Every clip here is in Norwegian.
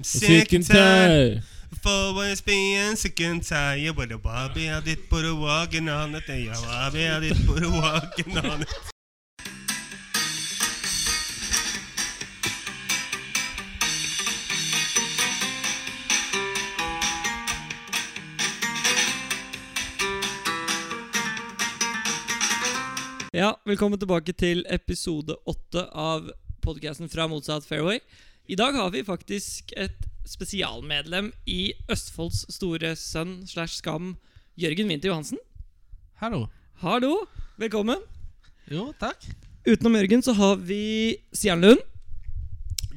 Sick and tired. For always being sick and tired But the bobby I did put a walking on it Yeah, bobby I did put a walking on it Ja, velkommen tilbake til episode åtte av podcasten fra Motsatt Fairway. I dag har vi faktisk et spesialmedlem i Østfolds store sønn slash skam, Jørgen Winther Johansen. Hallo. Hallo, velkommen. Jo, takk. Utenom Jørgen så har vi Stian Lund,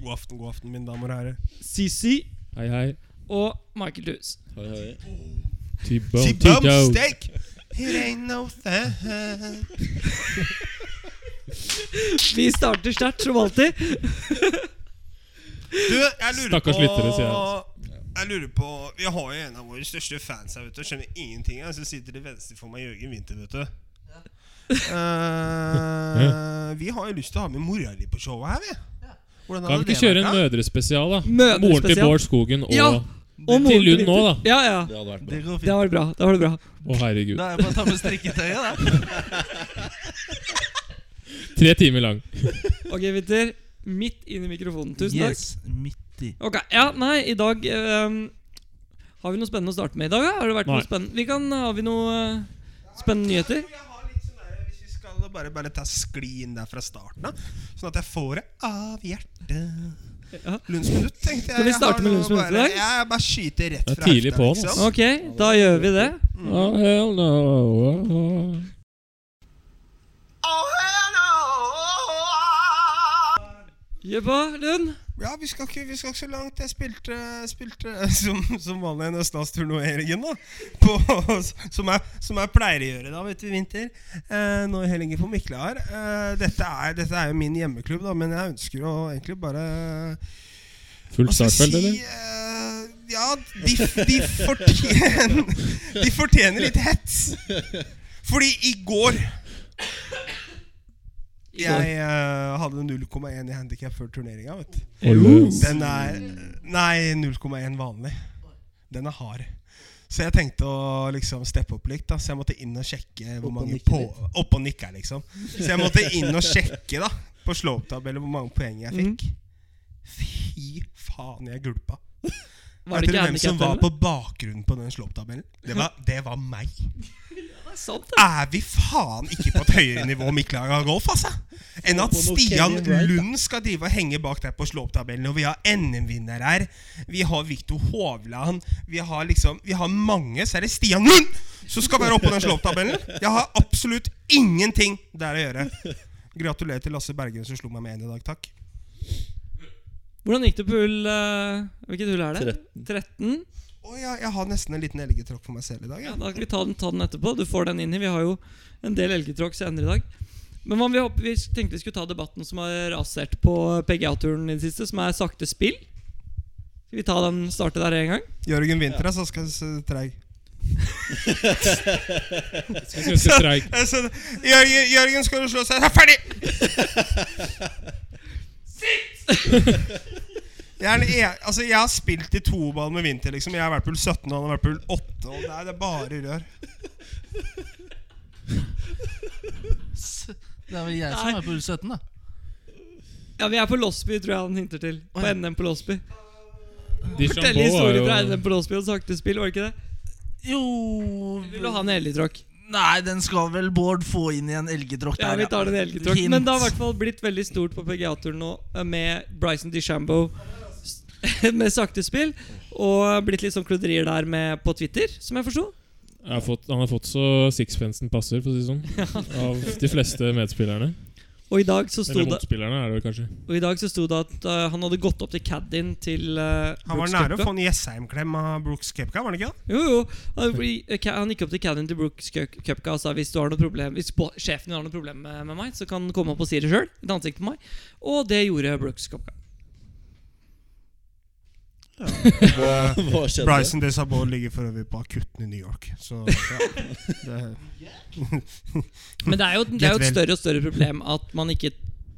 God aften, god aften, mine damer og herrer Sisi Hei, hei. og Michael Dues. Hei, hei. T-bone, T-dog. steak It ain't no thing Vi starter sterkt som alltid. Du, jeg lurer Stakkars på lyttere, sier jeg. Jeg lurer på Vi har jo en av våre største fans her, vet du. Skjønner ingenting. Jeg, så sitter til venstre for meg Jørgen Winther, vet du. Eh, vi har jo lyst til å ha med mora di på showet her, vi. Ja. Kan vi ikke kjøre en mødrespesial, da? Moren til Mødrespesial. Bård Skogen og Ja. Og Til Lund nå, da. Ja, ja. Det hadde vært bra. går Det hadde var det bra. Det var det bra. Å, herregud. Da er det bare å ta med strikketøyet, da. Tre timer lang. Ok, Winther. Midt inn i mikrofonen. Tusen takk. Midt i. Ok, ja, nei, i dag um, Har vi noe spennende å starte med i dag? da? Har det vært Nei. noe spennende? Vi kan, Har vi noe uh, spennende nyheter? Jeg har litt sånn der, Hvis vi skal bare, bare ta skli inn der fra starten av, sånn at jeg får det av hjertet. Ja. Lundsminutt, tenkte jeg. Skal vi starte med Lundsminutt i dag? Jeg bare skyter rett fra hjertet. liksom. Ok, da gjør vi det. Oh, hell no. På, Lund. Ja, vi skal, ikke, vi skal ikke så langt. Jeg spilte, spilte som, som vanlig en østlandstur nå i helgen. da på, som, jeg, som jeg pleier å gjøre da, vet du, i vinter. Eh, nå i helgen på Miklar. Eh, dette, er, dette er jo min hjemmeklubb, da men jeg ønsker å egentlig bare Fullt startfelt, eller? si? eller? eh, ja, de, de, fortjener, de fortjener litt hets. Fordi I går. Jeg uh, hadde 0,1 i handikap før turneringa. vet du. Den er Nei, 0,1 vanlig. Den er hard. Så jeg tenkte å liksom steppe opp litt. da Så jeg måtte inn og sjekke hvor Opp og mange på Opp og nikke, liksom. Så jeg måtte inn og sjekke da på slå-opp-tabellen hvor mange poeng jeg fikk. Fy faen, jeg gulpa. Var Vet det dere hvem som var på bakgrunnen på den slå-opp-tabellen? Det, det var meg. Sant, det. Er vi faen ikke på et høyere nivå Mikkelaga golf, altså? Enn at Stian. Lund skal drive og henge bak der på slå-opp-tabellen. Og vi har NM-vinner her. Vi har Viktor Hovland. Vi har liksom Vi har mange. Så er det Stian Lund som skal være oppe på den slå-opp-tabellen. Jeg har absolutt ingenting der å gjøre. Gratulerer til Lasse Bergen som slo meg med én i dag. Takk. Hvordan gikk det på hull eh, Hvilket hull er det? 13? Å ja, jeg har nesten en liten elgetråkk for meg selv i dag. Ja, Ja. Da skal vi ta den, ta den etterpå. Du får den inn i. Vi har jo en del elgetråkk senere i dag. Men vi, hopper, vi tenkte vi skulle ta debatten som har rasert på PGA-turen i det siste, som er sakte spill. Skal vi ta den starte der en gang? Jørgen Winther, er Skal se treig. Skal se streik. Altså, Jørgen, Jørgen, skal du slå seg? Ferdig! Jeg, er, e- altså, jeg har spilt i toball med Vinter. Liksom. Jeg har vært på hull 17, og han har vært på hull 8. Og det, er, det er bare rør. Det er vel jeg som er på hull 17, da. Ja, vi er på Losby, tror jeg han hinter til. På Oi. NM på Losby. Fortell historier fra NM på Losby og sakte spill, var det ikke det? Jo Vil du ha en elgetråkk? Nei, den skal vel Bård få inn i en elgetråkk Ja, vi tar den elgetråkk. Men det har i hvert fall blitt veldig stort på PGA-turen nå med Bryson DeChambeau med sakte spill. Og blitt litt sånn kluderier der med på Twitter, som jeg forsto. Jeg har fått, Han har fått så sixpensen passer, for å si det sånn. Av de fleste medspillerne. Og i dag så sto Eller det motspillerne, er det kanskje. Og i dag så sto det at uh, han hadde gått opp til caddien til uh, Han var nære å få en Jessheim-klem av Brooks Kepka, var han ikke det? Jo, jo. Han, eh, han gikk opp til caddien til Brooks Cupka og sa hvis du har noe problem Hvis sjefen din har noe problem med, med meg, så kan han komme opp og si det sjøl. Et ansikt på meg. Og det gjorde Brooks Cupka. Hva, hva skjedde? Bryson DeSabot ligger for øvrig på akutten i New York. Så ja, det, Men det er jo, det er jo et større og større problem at man ikke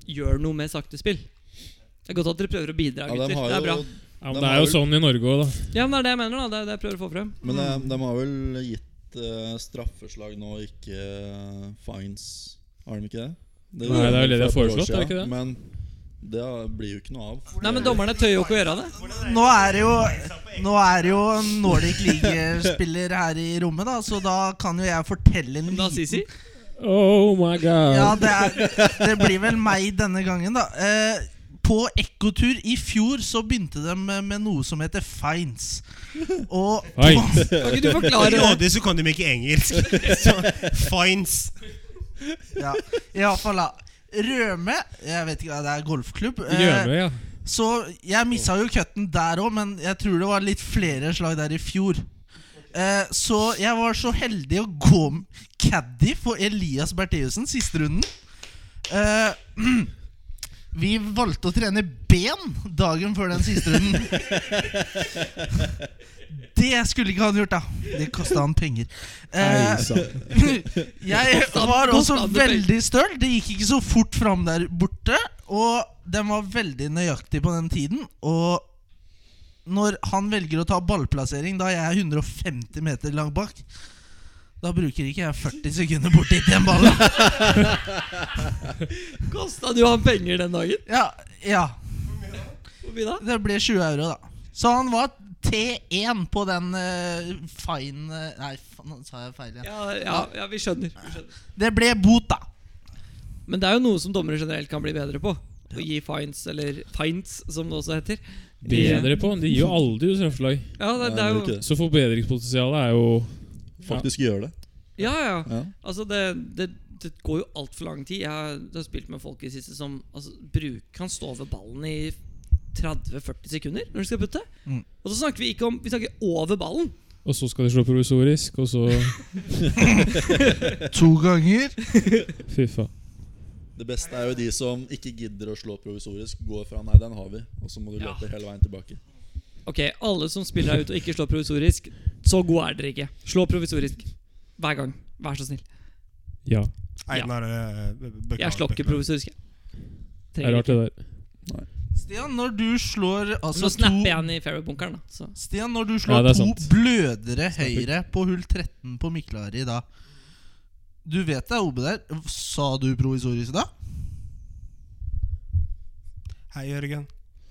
gjør noe med sakte spill. Det er godt at dere prøver å bidra, Ja, de gutter. har Det er bra. Ja, men De Det er jo vel- sånn i Norge òg, da. Ja, men det er det jeg mener. da Det er det jeg prøver å få frem. Men de, de har vel gitt uh, straffeslag nå, ikke eh, fines. Har de ikke det? det Nei, det er vel det de har foreslått, er det ikke det? Men det blir jo ikke noe av. Nei, men dommerne tør jo ikke å gjøre det. Nå er det jo Nå er det jo Nordic League-spiller her i rommet, da så da kan jo jeg fortelle en Da, liten Sisi. Oh my god. Ja, det, er, det blir vel meg denne gangen, da. Eh, på Ekkotur i fjor så begynte de med, med noe som heter fines. Og Oi. Kan ikke du forklare det? Rådig så kan de ikke engelsk. Så fines. ja, iallfall, da. Røme Jeg vet ikke, det er golfklubb. Røme, ja. Så jeg missa jo cutten der òg, men jeg tror det var litt flere slag der i fjor. Eh, så jeg var så heldig å gå med caddy for Elias Bertheussen siste runden. Eh, vi valgte å trene ben dagen før den siste runden. Det skulle ikke han gjort, da. Det kosta han penger. Eh, jeg var også veldig støl. Det gikk ikke så fort fram der borte. Og den var veldig nøyaktig på den tiden. Og når han velger å ta ballplassering da jeg er 150 meter langt bak, da bruker ikke jeg 40 sekunder bort dit igjen ballen. Kosta du han penger den dagen? Ja, ja. Hvor mye da? Det ble 20 euro, da. Så han var T1 på den uh, fine Nei, nå sa jeg feil igjen. Ja, ja, ja vi, skjønner, vi skjønner. Det ble bot, da. Men det er jo noe som dommere generelt kan bli bedre på. Å gi fines, eller fines, som det også heter. Bedre på. De gir jo aldri straffelag. Ja, det, det er jo. Så forbedringspotensialet er jo Faktisk gjør det. Ja, ja. Ja. Altså, det, det, det går jo altfor lang tid. Jeg har, jeg har spilt med folk i det siste som altså, bruk, kan stå over ballen i 30-40 sekunder når du skal putte. Mm. Og så snakker vi ikke om Vi snakker over ballen. Og så skal de slå provisorisk, og så To ganger. Fy faen. Det beste er jo de som ikke gidder å slå provisorisk, går fra 'nei, den har vi', og så må du Ja. løpe hele veien tilbake. Ok, alle som spiller deg ut og ikke slår provisorisk, så gode er dere ikke. Slå provisorisk. Hver gang. Vær så snill. Ja. Einar eh, Jeg slår ikke provisorisk. jeg. Det er Trenger rart, det der. Stian, når du slår altså, Nå snapper jeg han i fairway-bunkeren, Stian, når du slår det er to sant. blødere høyre på hull 13 på Miklari da Du vet det er OB der. Sa du provisorisk da? Hei, Jørgen.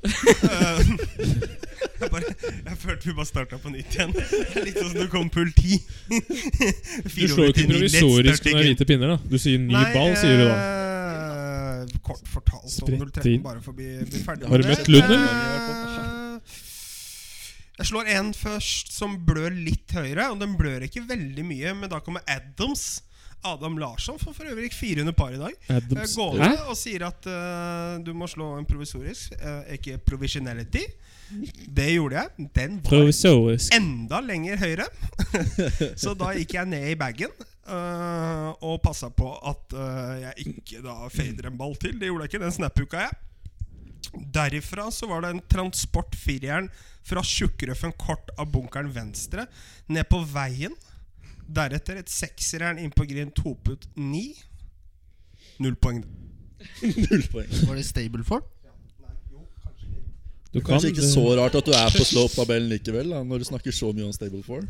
Eh, jeg, bare, jeg følte vi bare starta på nytt igjen. Litt sånn som du kom pull ti. Du slår jo ikke provisorisk med hvite pinner, da. Du sier ny ball, sier du da. Kort fortalt om 013, bare for å bli, bli ferdig Har du møtt det. Lund, Eh, Jeg slår en først som blør litt høyere, og den blør ikke veldig mye, men da kommer Adams. Adam Larsson får for øvrig fire under par i dag. Eh, Adams. Går ned og sier at uh, du må slå en provisorisk, uh, ikke provisionality. Det gjorde jeg. Den var enda lenger høyere. så da gikk jeg ned i bagen øh, og passa på at uh, jeg ikke da fader en ball til. Det gjorde jeg ikke. Den snap-hooka jeg. Derifra så var det en transport fireren fra Tjukkerøffen kort av bunkeren venstre ned på veien. Deretter et sekserjern inn på green toput ni. Null poeng. Null poeng. Var det stable for? Du kan Kanskje ikke så rart at du er på slope-tabellen likevel, da, når du snakker så mye om stable four.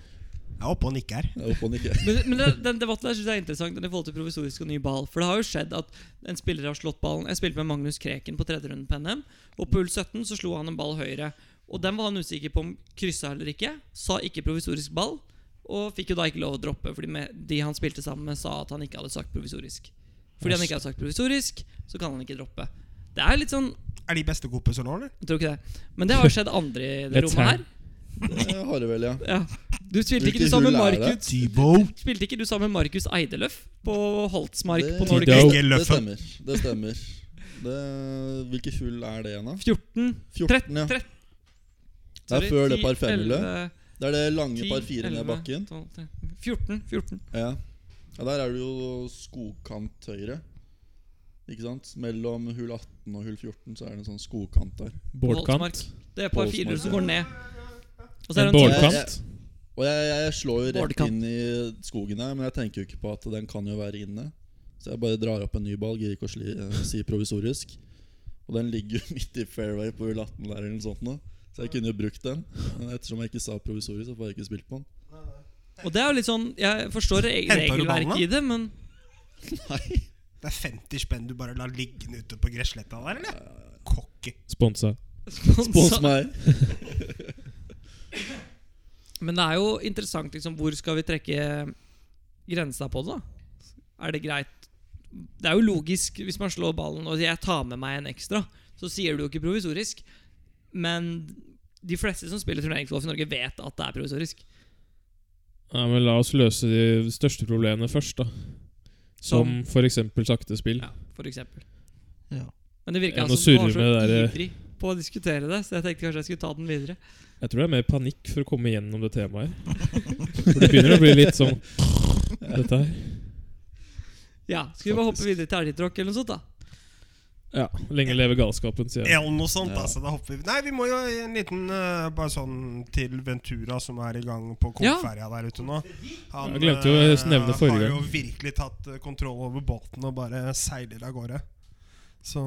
Jeg er oppe og nikker. Er oppe og nikker. Men, men det, den debatten der synes jeg er interessant Den i forhold til provisorisk og ny ball. For det har jo skjedd at en spiller har slått ballen Jeg spilte med Magnus Kreken på tredje runden på NM. Og på hull 17 så slo han en ball høyre. Og den var han usikker på om kryssa eller ikke. Sa ikke provisorisk ball. Og fikk jo da ikke lov å droppe, fordi med, de han spilte sammen med, sa at han ikke hadde sagt provisorisk. Fordi han ikke hadde sagt provisorisk, så kan han ikke droppe. Det er litt sånn Er de beste kompiser nå, eller? Jeg tror ikke det. Men det har skjedd andre i det rommet her. Det har det vel, ja. Ja. Du spilte ikke du sammen med? Markus Spilte ikke du sammen med Markus Eideløf på Holtsmark Det, på Norge? Det stemmer. Det stemmer. Det, hvilke hull er det igjen, da? 14 14, ja. 13 Det er før det par fem-hullet. Det er det lange 10, par fire ned bakken. 12, 14. 14. Ja. ja, der er det jo skogkant høyre. Ikke sant? Mellom hull 18 og hull 14 så er det en sånn skogkant der. på Det er par fire som går ned. Og så er En det en boardkant. Og jeg, jeg slår jo rett inn i skogen her, men jeg tenker jo ikke på at den kan jo være inne. Så jeg bare drar opp en ny ball, gidder ikke å eh, si provisorisk. Og den ligger jo midt i fairway på hull 18 der eller noe sånt nå. Så jeg kunne jo brukt den. Men ettersom jeg ikke sa provisorisk, så får jeg ikke spilt på den. Og det er jo litt sånn Jeg forstår regelverket i det, men Nei. Det er 50 spenn du bare lar liggende ute på gressletta der, eller? Kokke. Sponsa. Spons meg. Men det er jo interessant, liksom, hvor skal vi trekke grensa på det? da? Er det greit? Det er jo logisk hvis man slår ballen og jeg tar med meg en ekstra, så sier du jo ikke provisorisk. Men de fleste som spiller turneringsgolf i Norge, vet at det er provisorisk. Ja, men La oss løse de største problemene først, da. Som f.eks. sakte spill. Ja, for eksempel. Ja. Men det virker altså som du var så ivrig på å diskutere det, så jeg tenkte kanskje jeg skulle ta den videre. Jeg tror det er mer panikk for å komme gjennom det temaet her. For det begynner å bli litt sånn Dette her. Ja, Skal vi bare hoppe videre til elgtråkk eller noe sånt, da? Ja. Lenge leve galskapen, sier jeg. Eller noe sånt, Ja. altså. Da hopper vi Nei, vi må jo en liten uh, Bare sånn til Ventura, som er i gang på Ja. Der ute nå. Han Jeg glemte jo å eh, nevne forrige har jo virkelig tatt eh, kontroll over båten og bare seiler av gårde. Så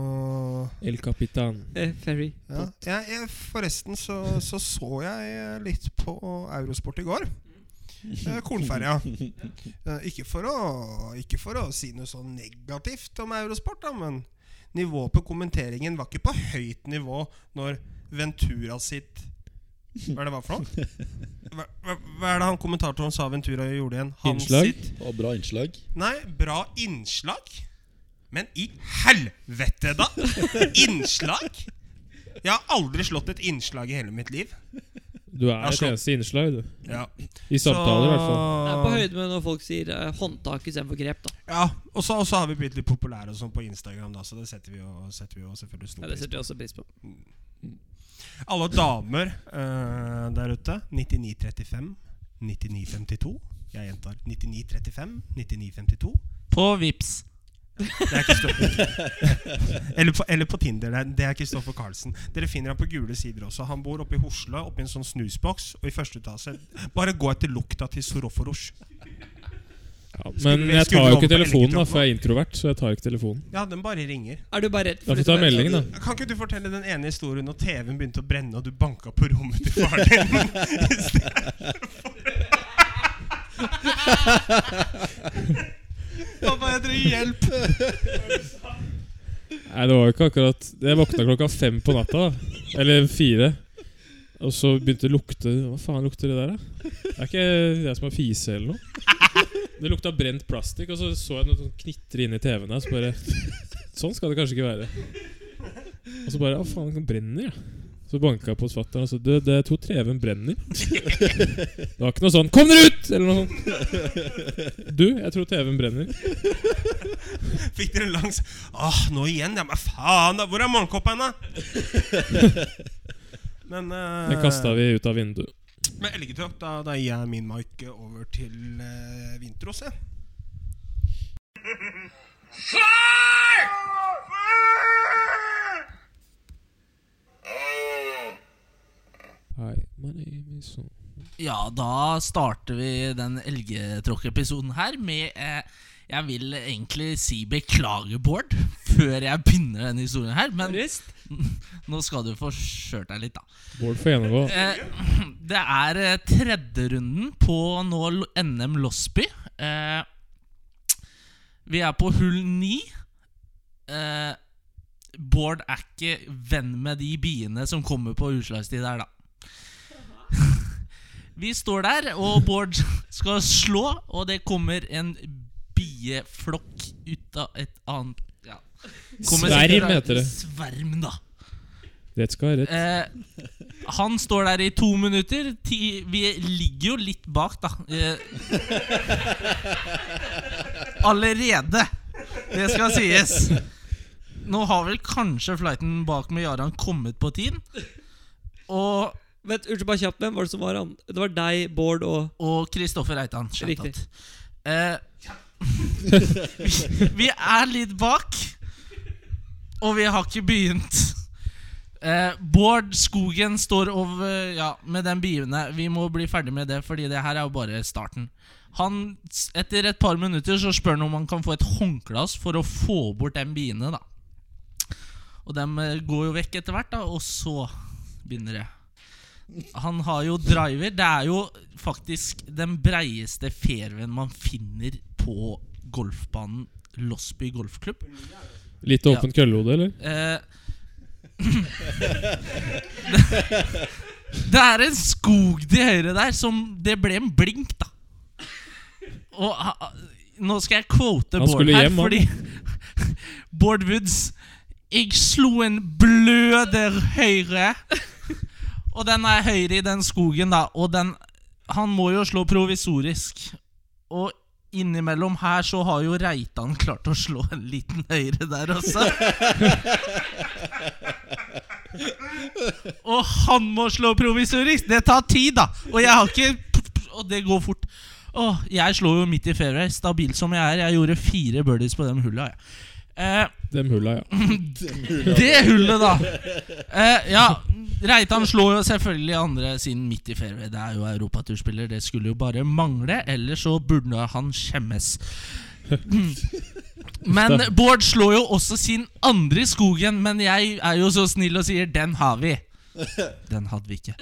El Capitan. Eh, ferry. ja. Jeg, jeg, Forresten så, så så jeg litt på Eurosport i går. Eh, Kornferja. Eh, ikke, for å, ikke for å si noe sånn negativt om Eurosport, da, men nivået på kommenteringen var ikke på høyt nivå når Ventura sitt Hva er det var for noe? Hva, hva, hva er det han kommentatoren sa Ventura gjorde igjen? Han Innslag? Sitt, Og bra innslag. nei, bra innslag. Men i helvete, da! Innslag? Jeg har aldri slått et innslag i hele mitt liv. Du er et eneste innslag, du. Ja. I samtaler, i hvert fall. Det er på høyde med når folk sier uh, håndtak istedenfor grep, da. Ja, og så har vi blitt litt populære og sånn på Instagram, da, så det setter vi jo, setter vi jo selvfølgelig stor Ja, det pris setter på. vi også pris på. Alle damer uh, der ute 9935 9952. Jeg gjentar 9935 9952. På Vips Det er eller, på, eller på Tinder. Det er- Det er Kristoffer Carlsen. Dere finner ham på gule sider også. Han bor oppe i Hosle, oppe i en sånn snusboks. Og i første etasje Bare gå etter lukta til Soroforos. Ja, men vi- jeg tar jo ikke telefonen, da, for jeg er introvert. Så jeg tar ikke telefonen. Ja, den bare ringer. Er du bare redd Da får du ta meldingen, da. Kan ikke du fortelle den ene historien når TV-en begynte å brenne, og du banka på rommet til faren din? Pappa, jeg trenger hjelp! Nei, det var jo ikke akkurat Jeg våkna klokka fem på natta. da Eller fire. Og så begynte det å lukte Hva faen lukter det der, da? Det er ikke jeg som har fise eller noe. Det lukta brent plastikk, og så så jeg noe sånn knitre inn i TV-en her. Så bare Sånn skal det kanskje ikke være. Og så bare Å, faen, den brenner, ja. Så banka jeg på hos fatter'n og sa det, det, jeg tror TV-en brenner. Det var ikke noe sånn 'Kom dere ut!' eller noe sånt. Du, jeg tror TV-en brenner. Fikk dere langs Åh, nå igjen? Ja, men faen, da! Hvor er morgenkåpa hen, da? Men uh, Den kasta vi ut av vinduet. Men elgetråkk, da, da gir jeg min mic over til uh, Vintros, jeg. Hi, my name is so Ja, da starter vi den elgetråkkepisoden her med eh, Jeg vil egentlig si beklager, Bård, før jeg begynner denne historien her. Men Rist? nå skal du få kjørt deg litt, da. Bård får gjennomgå. Eh, det er eh, tredjerunden på nå NM Losby. Eh, vi er på hull ni. Eh, Bård er ikke venn med de biene som kommer på utslagstid der, da. Vi står der, og Bård skal slå, og det kommer en bieflokk ut av et annet ja. Kommer Sverm heter det. Sverm, da. Rett skal være rett. Eh, han står der i to minutter. Ti, vi ligger jo litt bak, da. Eh, allerede. Det skal sies. Nå har vel kanskje flighten bak med Jaran kommet på tiden. Og, Vent, Unnskyld, bare kjapt. Hvem var det som var han? Det var deg, Bård og og Kristoffer Reitan. Riktig. Eh, vi, er litt bak, og vi har ikke begynt. Eh, Bård Skogen står over ja, med den biene. Vi må bli ferdig med det, Fordi det her er jo bare starten. Han, Etter et par minutter så spør han om han kan få et håndkle for å få bort den biene. da Og dem eh, går jo vekk etter hvert, da og så begynner det. Han har jo driver. Det er jo faktisk den breieste fairwayen man finner på golfbanen Losby golfklubb. Litt åpent køllehode, eller? Eh, det er en skog til høyre der som Det ble en blink, da. Og nå skal jeg quote Han Bård her, hjem, fordi Bård Woods Jeg slo en bløder høyre. Og den er høyre i den skogen, da. Og den Han må jo slå provisorisk. Og innimellom her så har jo Reitan klart å slå en liten høyre der også. Og han må slå provisorisk. Det tar tid, da. Og jeg har ikke Og det går fort. Åh, jeg slår jo midt i fairway, stabil som jeg er. Jeg gjorde fire birdies på de hulla. jeg. Eh, Dem hulla, ja. det hullet, da. Eh, ja, Reitan slår jo selvfølgelig andre sin midt i fairway. Det er jo europaturspiller. Det skulle jo bare mangle. Ellers så burde han skjemmes. Men Bård slår jo også sin andre i skogen. Men jeg er jo så snill og sier 'den har vi'. Den hadde vi ikke.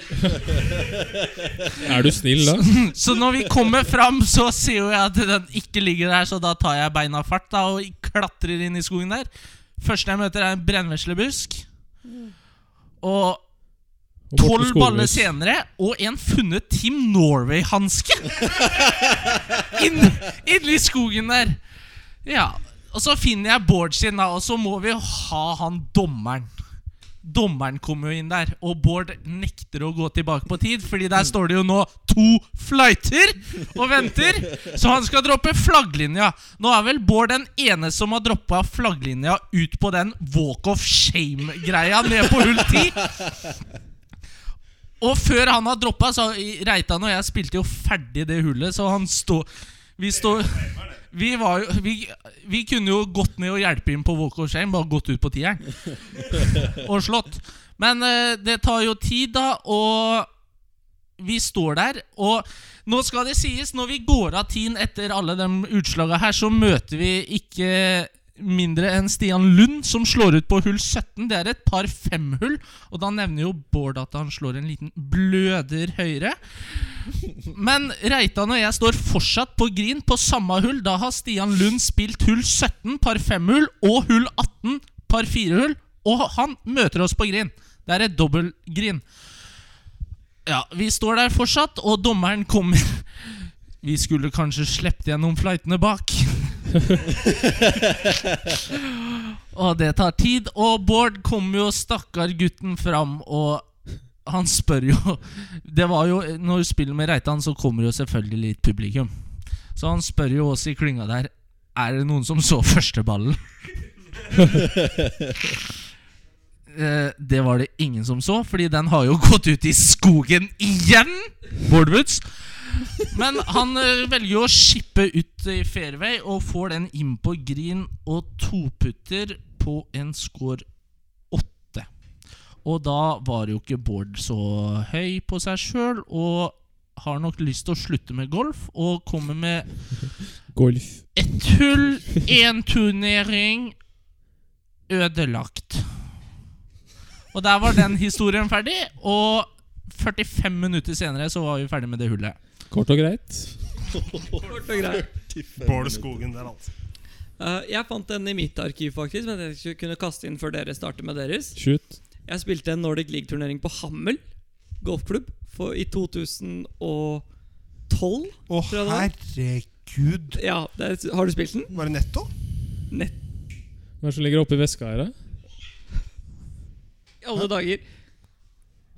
Er du snill da? Så når vi kommer fram, så ser jo jeg at den ikke ligger der, så da tar jeg beina fart da og klatrer inn i skogen der. Første jeg møter, er en brennveslebusk. Og tolv baller senere, og en funnet Team Norway-hanske! Inn, Inni skogen der. Ja, Og så finner jeg Bård sin, da, og så må vi ha han dommeren. Dommeren kommer jo inn der, og Bård nekter å gå tilbake på tid. Fordi der står det jo nå to flighter og venter, så han skal droppe flagglinja. Nå er vel Bård den ene som har droppa flagglinja ut på den walk of shame-greia ned på hull 10. Og før han har droppa, så Reitan og jeg spilte jo ferdig det hullet, så han står Vi står vi, var jo, vi, vi kunne jo gått ned og hjelpe inn på walk of shame, bare gått ut på tieren. Og slått. Men eh, det tar jo tid, da, og vi står der. Og nå skal det sies, når vi går av tiden etter alle de utslaga her, så møter vi ikke mindre enn Stian Lund, som slår ut på hull 17. Det er et par femhull, og da nevner jo Bård at han slår en liten bløder høyre. Men Reitan og jeg står fortsatt på green på samme hull. Da har Stian Lund spilt hull 17, par femhull, og hull 18, par firehull. Og han møter oss på green. Det er et dobbel green. Ja, vi står der fortsatt, og dommeren kommer. Vi skulle kanskje sluppet gjennom flightene bak. Og det tar tid. Og Bård kommer jo stakkar gutten fram, og han spør jo Det var jo Når du spiller med Reitan, så kommer jo selvfølgelig litt publikum. Så han spør jo oss i klynga der Er det noen som så førsteballen. ballen. det var det ingen som så, fordi den har jo gått ut i skogen igjen! Bård Woods. Men han eh, velger jo å skippe ut i fairway og får den inn på green og toputter på en score åtte. Og da var jo ikke Bård så høy på seg sjøl og har nok lyst til å slutte med golf og kommer med Golf. ett hull, én turnering, ødelagt. Og der var den historien ferdig, og 45 minutter senere så var vi ferdig med det hullet. Kort og greit. Kort og greit. Bård Skogen der, altså. Uh, jeg fant den i mitt arkiv, faktisk, men jeg skulle kunne kaste inn før dere starter med deres. Shoot. Jeg spilte en Nordic League-turnering på Hammel golfklubb for, i 2012. Å, herregud. Ja, det, er- Har du spilt den? Var det netto? Nett Hva er det som ligger oppi veska her, da? i alle dager.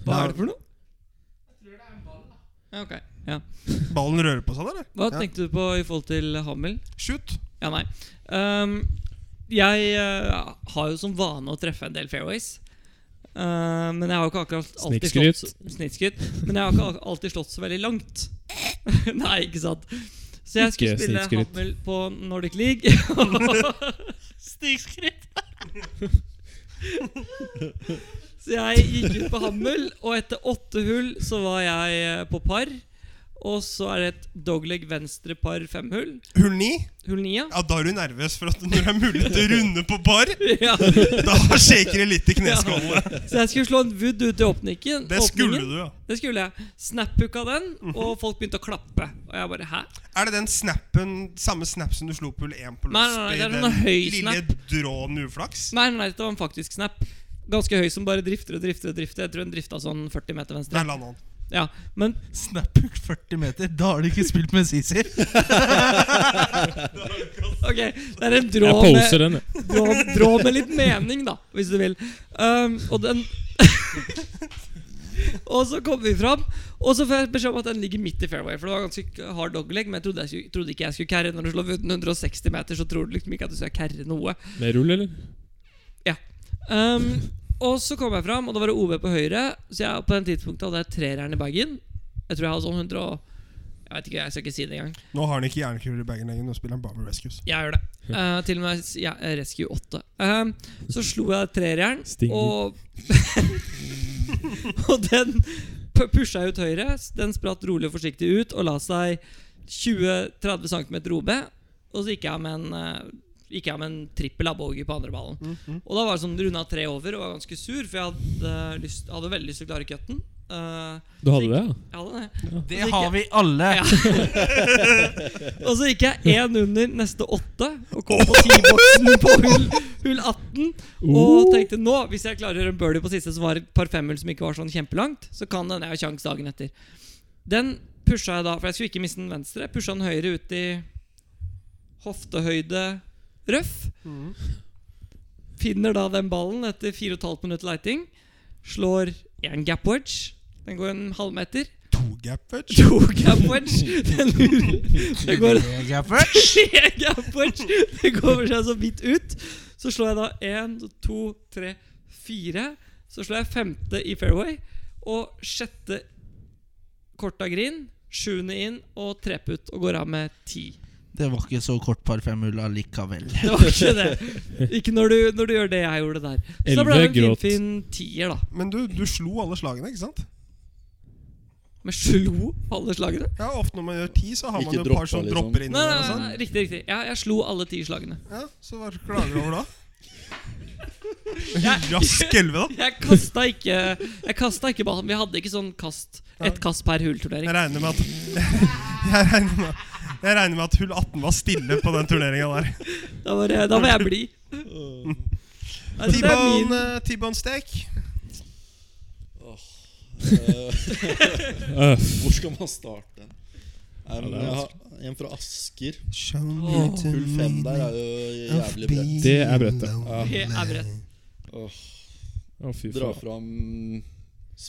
Hva er det for noe? Jeg tror det er en ball, Ja, ok. Ja. Ballen rører på seg, der, eller? Hva Ja. tenkte du på i forhold til Hammel? Shoot. Ja, nei. Um, jeg uh, har jo som vane å treffe en del fairways. Uh, men jeg har jo ikke akkurat alltid slått Snikskryt. Men jeg har ikke alltid slått så veldig langt. nei, ikke sant. Så jeg skulle spille. Hammel på Nordic League. Snikskritt. Så jeg gikk ut på Hammel, og etter åtte hull så var jeg eh, på par. Og så er det et dogleg venstre par femhull. Hull ni? Hull ni ja. Ja, da er du nervøs for at når det er mulighet til å runde på par, ja. da shaker det litt i kneskålene. Så jeg skulle slå en wood ut i åpningen. Det skulle åpningen. du, ja. Det skulle jeg. Snaphooka den, og folk begynte å klappe. Og jeg bare Hæ? Er det den snappen, samme snap som du slo på hull 1 på Nei, nei, nei, det er den en høy lille drån uflaks? Nei, nei, det var en faktisk snap. Ganske høy som bare drifter og drifter og drifter. Jeg tror den drifta sånn 40 meter venstre. Der landa han. Ja, men Snaphook 40 meter. Da har du ikke spilt med Sisi. ok, det er en drå Jeg med, poser den, jeg. drå, drå med litt mening, da, hvis du vil. Um, og den Og så kommer vi fram, og så får jeg beskjed om at den ligger midt i fairway. For det var ganske hard dogleg, men jeg trodde, jeg skulle, trodde ikke jeg skulle carre. Når du slår wooden 160 meter, så tror du liksom ikke at du skal carre noe. Med rull, eller? Ja. Um, og så kom jeg fram, og da var det OB på høyre. Så jeg på den tidspunktet hadde jeg trerjern i bagen. Jeg tror jeg hadde sånn 100 og Jeg vet ikke, jeg skal ikke si det engang. Nå har han ikke jernkuler i bagen lenger. Nå spiller han bare med rescues. Jeg gjør det. Uh, til og med ja, Rescue 8. Uh, så slo jeg trerjern, og Og den pu- pusha jeg ut høyre. Den spratt rolig og forsiktig ut og la seg 20-30 cm OB. Og så gikk jeg med en eh, Gikk jeg med en trippel abbogey på andre ballen. Mhm. Og da var det sånn runda tre over og var ganske sur, for jeg hadde, lyst, hadde veldig lyst til å klare cutten. Uh, Du hadde det, ja? jeg hadde det. Det har vi alle. Ja. og så gikk jeg én under neste åtte og kom på T-boksen på hull, hull 18. Og tenkte nå, hvis jeg klarer en birdie på siste, som var et par femhull som ikke var sånn kjempelangt, så kan den jeg ha kjangs dagen etter. Den pusha jeg da, for jeg skulle ikke miste den venstre. Pusha den høyre ut i hoftehøyde røff. Finner da den ballen etter 4 15 minutter lighting. Slår én gap wedge. Den går en halvmeter. To gap wedge. To gap wedge. Den, det går tre gap wedge. Det kommer seg så vidt ut. Så slår jeg da én, to, tre, fire. Så slår jeg femte i fairway. Og sjette korta green. Sjuende inn og treputt og går av med ti. Det var ikke så kort par femhull allikevel. Det var ikke det. Ikke når du, når du gjør det jeg gjorde der. Så da ble det en fin fin tier, da. Men du, du slo alle slagene, ikke sant? Men slo alle slagene? Ja, Ofte når man gjør ti, så har Ikke man jo et par som liksom. dropper inn. Nei, nei, nei, sånn. nei, riktig, riktig. Ja, jeg slo alle ti slagene. Ja, Så hva klager du over da? Rask elleve, da. Jeg kasta ikke Jeg kastet ikke ballen. Vi hadde ikke sånn kast ett kast per hull-turnering. Jeg regner med at Jeg regner med, jeg regner med at hull 18 var stille på den turneringa der. Da var, jeg, da var jeg blid. Altså, det min T-bone eh, steak. Eh, hvor skal man starte? Jeg har en fra Asker. Show Hull fem der er jo jævlig bredt. Det er bredt, ja. Det er bredt. Åh, dra fram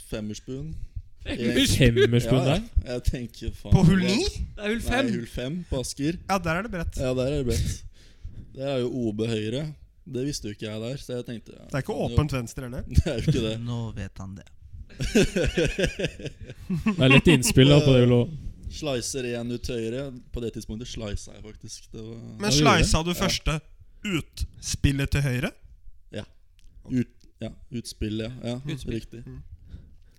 femmersbuen. Ja, der? jeg tenker faen På hull det- 9? Det er hull Nei, fem. hull 5 på Asker. Ja, der er det bredt. Ja, der er det bredt. Det er jo OB høyre. Det visste jo ikke jeg der, så jeg tenkte ja, Det er ikke åpent venstre heller. Det er jo ikke det. Nå vet han det. Det er litt innspill da på det. Slicer én ut høyre. På det tidspunktet slisa jeg faktisk. Det var Men Ja, slisa du første utspillet til høyre? ut, ja, Utspillet, ja. ja Utspill. Riktig.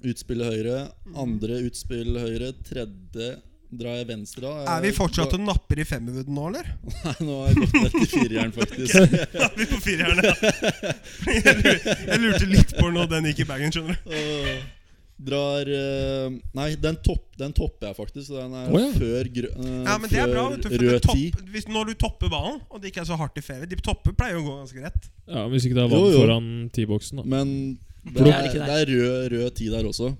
Utspillet høyre. Andre utspill høyre. Tredje drar jeg venstre. da. Er vi fortsatt og napper i femmerwooden nå, eller? Nei, nå har jeg gått ned til firejern, faktisk. Er vi på firehjerne? Ja. Jeg lurte, litt på når den gikk i bagen, skjønner du. Drar eh, Nei, den, topp, den topper jeg faktisk. Den er oh, ja. før, grø, eh, Ja, men det er bra, vet du. For rød ti. når du topper ballen, og det ikke er så hardt i fairway De topper pleier å gå ganske rett. Ja, Hvis ikke det er vann foran T-boksen, da. Men det Det er det er rød, rød tid der også.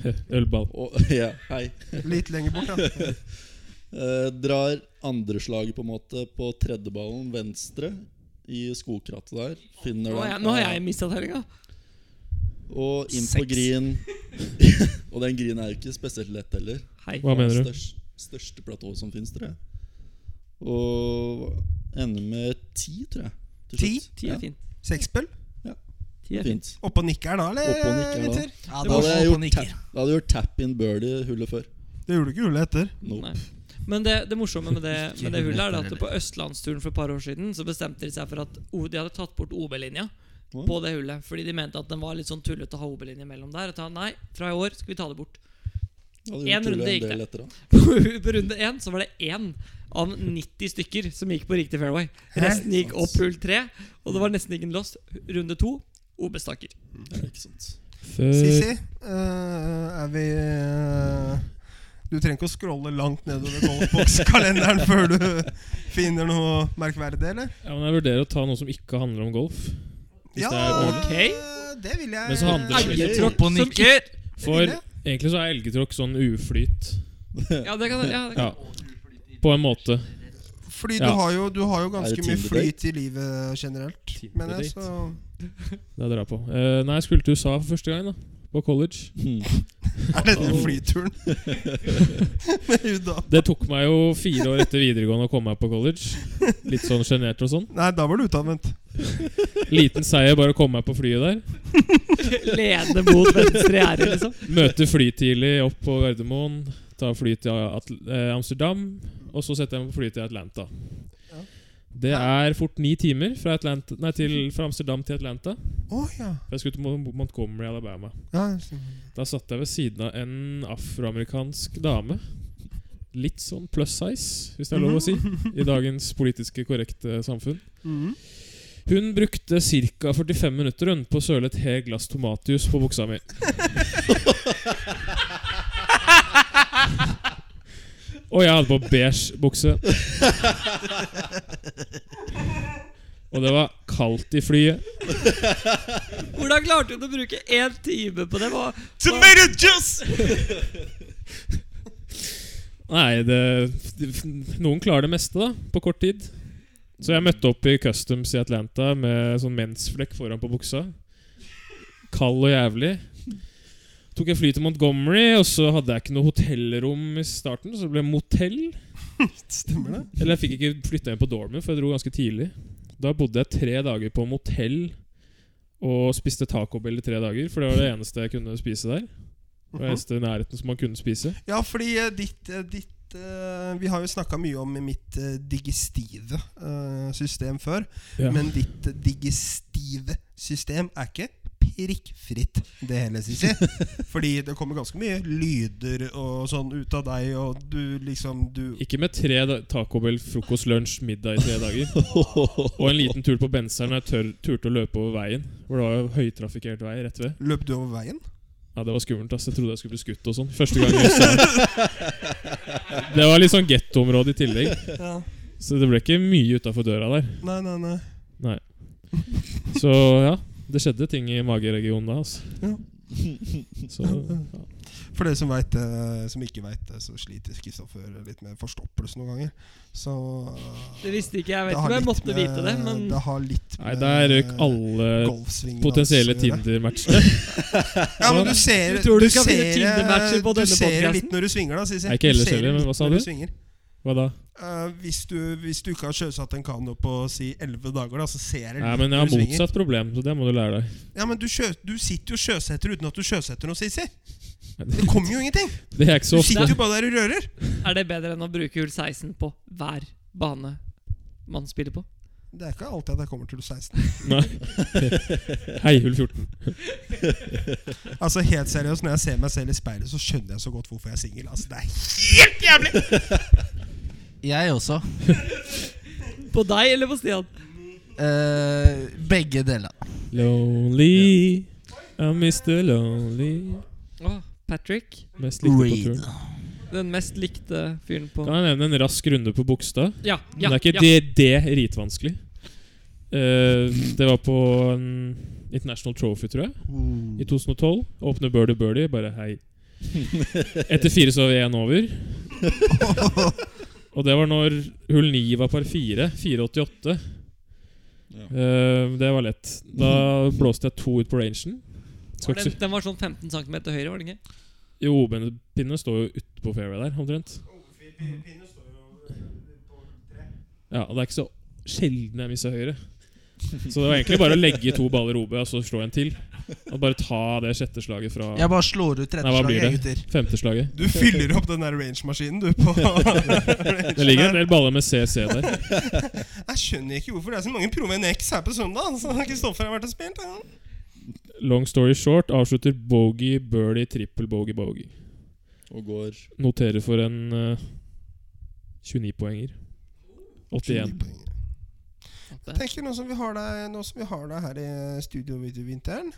Ølball. Og, ja, hei. Litt lenger bort, da. uh, drar andreslaget på en måte på tredjeballen venstre i skogkrattet der. Finner Nå, den. nå har jeg mista tellinga. Og inn på green. og den green er jo ikke spesielt lett heller. Hei. Hva mener du? Størst, største platået som fins, tror jeg. Og ender med ti, tror jeg. Ti? Ti Ja, er fint. Seksspill. Ti er fint. Oppå nikker da, eller? Oppå nikker da. Ja, Da hadde jeg gjort, nikker. tap, da hadde jeg gjort tap in birdie hullet før. Det gjorde du ikke hullet etter. Nope. Men det, det morsomme med det, med det hullet er at på Østlandsturen for et par år siden Så bestemte de seg for at de hadde tatt bort OB-linja på det hullet. Fordi de mente at den var litt sånn tullete å ha OB-linje mellom der. Og ta, nei, fra i år skal vi ta det bort. En runde gikk det. På, på runde én så var det én av 90 stykker som gikk på riktig fairway. Resten gikk opp hull tre, og det var nesten ingen lost. Runde to Ja, ikke sant. Før Sisi, uh, er vi uh, Du trenger ikke å scrolle langt nedover golfbokskalenderen før du finner noe merkverdig, eller? Ja, men Jeg vurderer å ta noe som ikke handler om golf. Hvis det er. Ok. det vil jeg. Men så handler det Elgetråkk som nikker. For egentlig så er elgetråkk sånn uflyt. Ja, det kan, ja, det kan. Ja, på en måte. Fordi Ja. du, har jo, du har jo ganske mye flyt i livet generelt. Men jeg, så Det er dra på. Uh, nei, jeg skulle til USA for første gang, da. På college. Hmm. er den flyturen med Uda. Det tok meg jo fire år etter videregående å komme meg på college. Litt sånn sjenert og sånn. Nei, da var du utadvendt. Liten seier bare å komme meg på flyet der. Lene mot venstre gjerde, liksom. Møte fly tidlig opp på Gardermoen. Ta fly til Atl eh, Amsterdam. Og så setter jeg meg på fly til Atlanta. Det er fort ni timer fra, Atlanta, nei, til, fra Amsterdam til Atlanta. Oh, ja. Jeg skulle til Montgomery, Alabama. ja. Da satt jeg ved siden av en afroamerikansk dame. Litt sånn plus size, hvis det er lov å si, i dagens politiske korrekte samfunn. Mhm. Hun brukte ca. 45 minutter hun, på å søle et helt glass tomatjus på buksa mi. Og jeg hadde på beige bukse. Og det var kaldt i flyet. Hvordan klarte hun å bruke én time på det? Hva, Tomato juice! Nei, det, noen klarer det meste, da, på kort tid. Så jeg møtte opp i Customs i Atlanta med sånn mensflekk foran på buksa. Kald og jævlig. Tok jeg fly til Montgomery, og så hadde jeg ikke noe hotellrom i starten. Så det ble motell. Stemmer det? Eller jeg fikk ikke flytta inn på dormen, for jeg dro ganske tidlig. Da bodde jeg tre dager på motell og spiste tacobell i tre dager. For det var det eneste jeg kunne spise der. Det var eneste i nærheten som man kunne spise. Ja, fordi eh, ditt, eh, ditt eh, Vi har jo snakka mye om mitt digestive system før. Ja. Men ditt digestive system er ikke prikkfritt, det hele, Sissi. Fordi det kommer ganske mye lyder og sånn ut av deg, og du liksom Du Ikke med tre tacobell, frokost, lunsj, middag i tre dager. Og en liten tur på benseren jeg tør, turte å løpe over veien. Hvor det var høytrafikkert vei rett ved. Løp du over veien? Ja, Det var skummelt. ass Jeg trodde jeg skulle bli skutt og sånn. Første gang jeg sa Det var litt sånn gettoområde i tillegg. Ja. Så det ble ikke mye utafor døra der. Nei, nei, nei. Nei. Så ja, det skjedde ting i mageregionen da. Altså. Ja. Så ja. For dere som, vet, eh, som ikke veit det, så sliter Kristoffer litt med forstoppelse noen ganger. Så eh, Det visste ikke jeg. vet ikke om jeg måtte med- vite det, men Det har litt Nei, der røk alle potensielle. Tinder-matchene. Ja, men du ser Du tror du du skal finne ser, Tinder-matcher på du ser litt når du svinger, da, Sisi. Ikke Du ellers heller, men hva sa når du? Hva da? Eh, hvis, du, hvis du ikke har sjøsatt en kano på si 11 dager, da, så ser jeg Nei, men jeg har du svinger. motsatt problem, så det må du lære deg. Ja, men du, sjø, du sitter jo sjøsetter uten at du sjøsetter noe, Sisi. Det kommer jo ingenting. Det er ikke Du så ofte. sitter jo bare der og rører. er det bedre enn å bruke hull 16 på hver bane man spiller på? Det er ikke alltid at jeg kommer til 16. Nei. Hei, hull 14. Altså Helt seriøst, når jeg ser meg selv i speilet, så skjønner jeg så godt hvorfor jeg er singel. Altså, det er helt jævlig! Jeg også. På deg eller på Stian? Uh, begge deler. Lonely, I'm Mr. Lonely. Oh, Patrick. Mest likte på turen. Den mest likte fyren på Kan jeg nevne en rask runde på Bogstad? Ja, Men det er ikke ja. det, det ritvanskelig. Uh, det var på en International Trophy, tror jeg. I 2012. Åpne birdie birdie. Bare hei. Etter fire så var vi én over. Og det var når hull 9 var par 4. 4,88. Ja. Uh, det var lett. Da blåste jeg to ut på rangen. Var Den, den var sånn 15 cm høyre, var den ikke? Jo, men pinnen står jo utpå fairway der, omtrent. Ja, og det er ikke så sjelden jeg misser høyre. Så det var egentlig bare å legge to baller OB og så slå en til. Og bare ta det sjette slaget fra Jeg bare slår ut blir det? gutter. femte slaget. Du fyller opp den der range-maskinen, du. på Det ligger en del baller med CC der. Jeg skjønner ikke hvorfor det er så mange Proven X her på søndag. Så Kristoffer har vært og spilt. Ja. Long story short avslutter bogey, birdie, trippel, bogey, bogey. Og går Noterer for en uh, 29-poenger. 81. Jeg tenker Nå som vi har deg, nå som vi har deg her i studio i vinteren,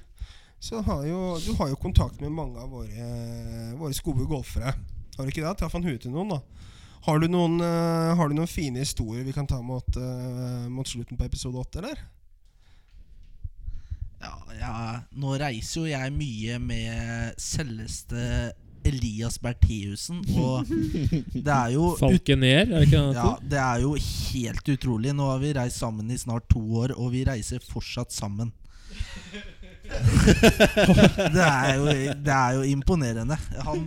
så har jo du har jo kontakt med mange av våre, våre gode golfere. Har du ikke det? Traff han huet til noen, da. Har du noen, uh, har du noen fine historier vi kan ta mot, uh, mot slutten på episode åtte, eller? Ja, ja, nå reiser jo jeg mye med selveste Elias Bertheussen, og det er jo Falkener, er det ikke det? ja, det er jo helt utrolig. Nå har vi reist sammen i snart to år, og vi reiser fortsatt sammen. det, er jo, det er jo imponerende. Han,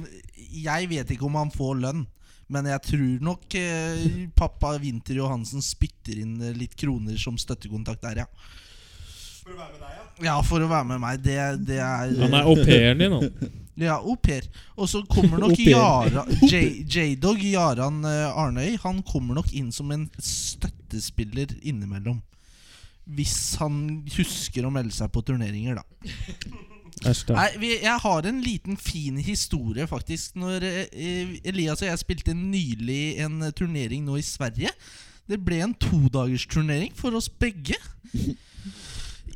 jeg vet ikke om han får lønn, men jeg tror nok eh, pappa Winter Johansen spytter inn eh, litt kroner som støttekontakt der, ja. For å være med deg, ja. Ja, for å være med meg. Det, det er Han er au pairen din, han. Ja, au pair. Og så kommer nok J-Dog Jaran eh, Arnøy Han kommer nok inn som en støttespiller innimellom. Hvis han husker å melde seg på turneringer, da. Nei, vi, Jeg har en liten fin historie, faktisk. Når eh, Elias og jeg spilte nylig en turnering nå i Sverige. Det ble en todagersturnering for oss begge.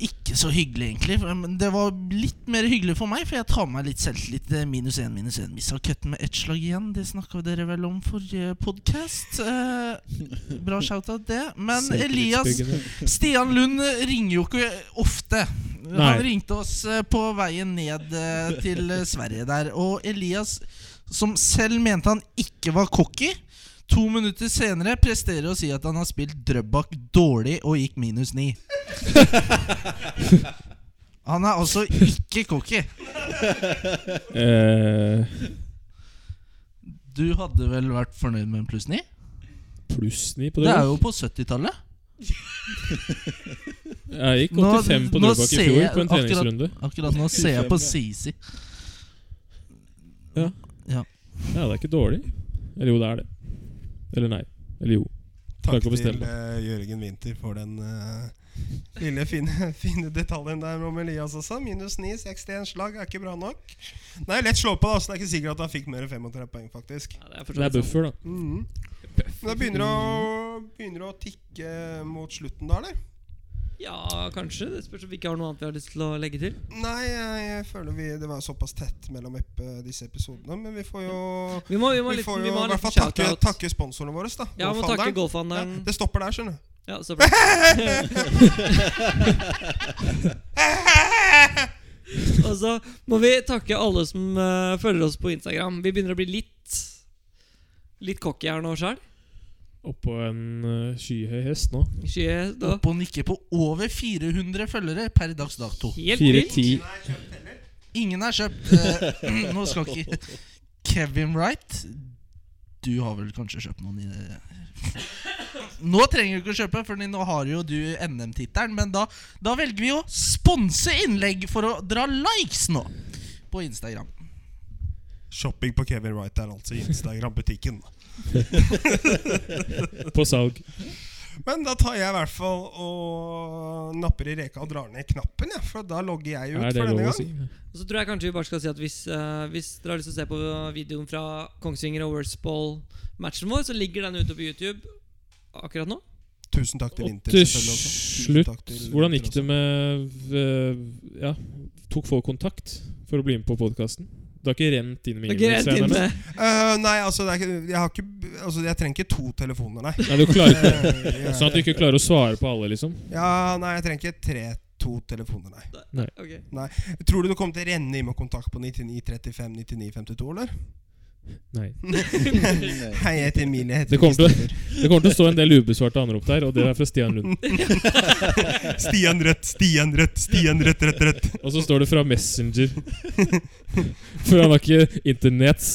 Ikke så hyggelig, egentlig. Men det var litt mer hyggelig for meg, for jeg tar med meg litt selvtillit. Eh, Minus én, minus én. Missa cutten med ett slag igjen. Det snakka dere vel om forrige podkast. Eh, bra shout-out, det. Men Elias Stian Lund ringer jo ikke ofte. Nei. Han ringte oss eh, på veien ned eh, til Sverige der. Og Elias, som selv mente han ikke var cocky, to minutter senere presterer å si at han har spilt Drøbak dårlig og gikk minus ni. Han er altså ikke cocky. Eh, Du hadde vel vært fornøyd med en pluss ni? Pluss ni på Det det. er jo på 70-tallet. Jeg gikk Nå- 85 på nå Drøbak i ser fjor jeg på en akkurat- treningsrunde. Akkurat nå ser jeg på Sisi. Ja Ja, det er ikke dårlig. Eller jo, det er det. Eller nei. Eller jo. Takk til eh, Jørgen Winther for den uh, lille fine, fine detaljen der om Elias også. Minus 9, 61 slag er ikke bra nok. Nei, lett slå på, da, så det er ikke sikkert at han fikk mer enn 35 poeng, faktisk. Ja, det er så Det er buffer, da. Mhm. Men det begynner å, begynner å tikke mot slutten da, eller? Ja, kanskje. Det spørs om vi ikke har noe annet vi har lyst til å legge til. Nei, jeg, jeg føler vi, det var såpass tett mellom eppe, disse episodene. Men vi får jo Vi må, vi må, vi litt, får vi må i hvert fall takke, takke sponsorene våre. da Ja, vi må takke golfhandelen. Ja, det stopper der, skjønner du. Ja, så bra. Og så må vi takke alle som uh, følger oss på Instagram. Vi begynner å bli litt Litt cocky her nå sjøl. Oppå en eh, skyhøy hest nå. Helt Oppe og nikker på over 400 følgere per dags dato. vilt. 4-10. Ingen er kjøpt. Uh, nå skal ikke Kevin Wright Du har vel kanskje kjøpt noen i det Nå trenger du ikke å kjøpe, for nå har jo du NM-tittelen. Men da, da velger vi å sponse innlegg for å dra likes nå på Instagram. Shopping på Kevin Wright er altså Instagram-butikken. På salg. Men da tar jeg i hvert fall og napper i reka og drar ned knappen, ja, for da logger jeg ut for denne gang. si? Og så tror jeg kanskje vi bare skal si at hvis, uh, hvis dere har lyst til å se på videoen fra Kongsvinger og Worstball-matchen vår, så ligger den ute på YouTube akkurat nå. Tusen takk til Og til slutt, til hvordan gikk det med uh, Ja, tok folk kontakt for å bli med på podkasten? Du har ikke rent inn med Det e-mailtrenerne? inne. Eh, nei, altså, det er ikke, jeg, har ikke, altså Jeg trenger ikke to telefoner, nei. Nei, du klarer Eh, Sånn at du ikke klarer å svare på alle, liksom? Ja, nei, jeg trenger ikke tre to telefoner, nei. Nei. Ok. Tror du du kommer til å renne inn med kontakt på 9935 9952, eller? Nei. Hei, jeg heter Emilie. Jeg heter Det kommer til Det kommer til å stå en del ubesvarte anrop der, og det er fra Stian Lund. Stian Rødt, Stian Rødt, Stian Rødt, Rødt, Rødt. Og så står det fra Messenger. For han har ikke Internet.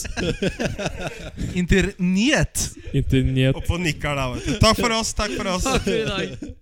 Internyhet! Internett. Oppå nikker der, vet du. Takk for oss, takk for oss. Takk for i dag.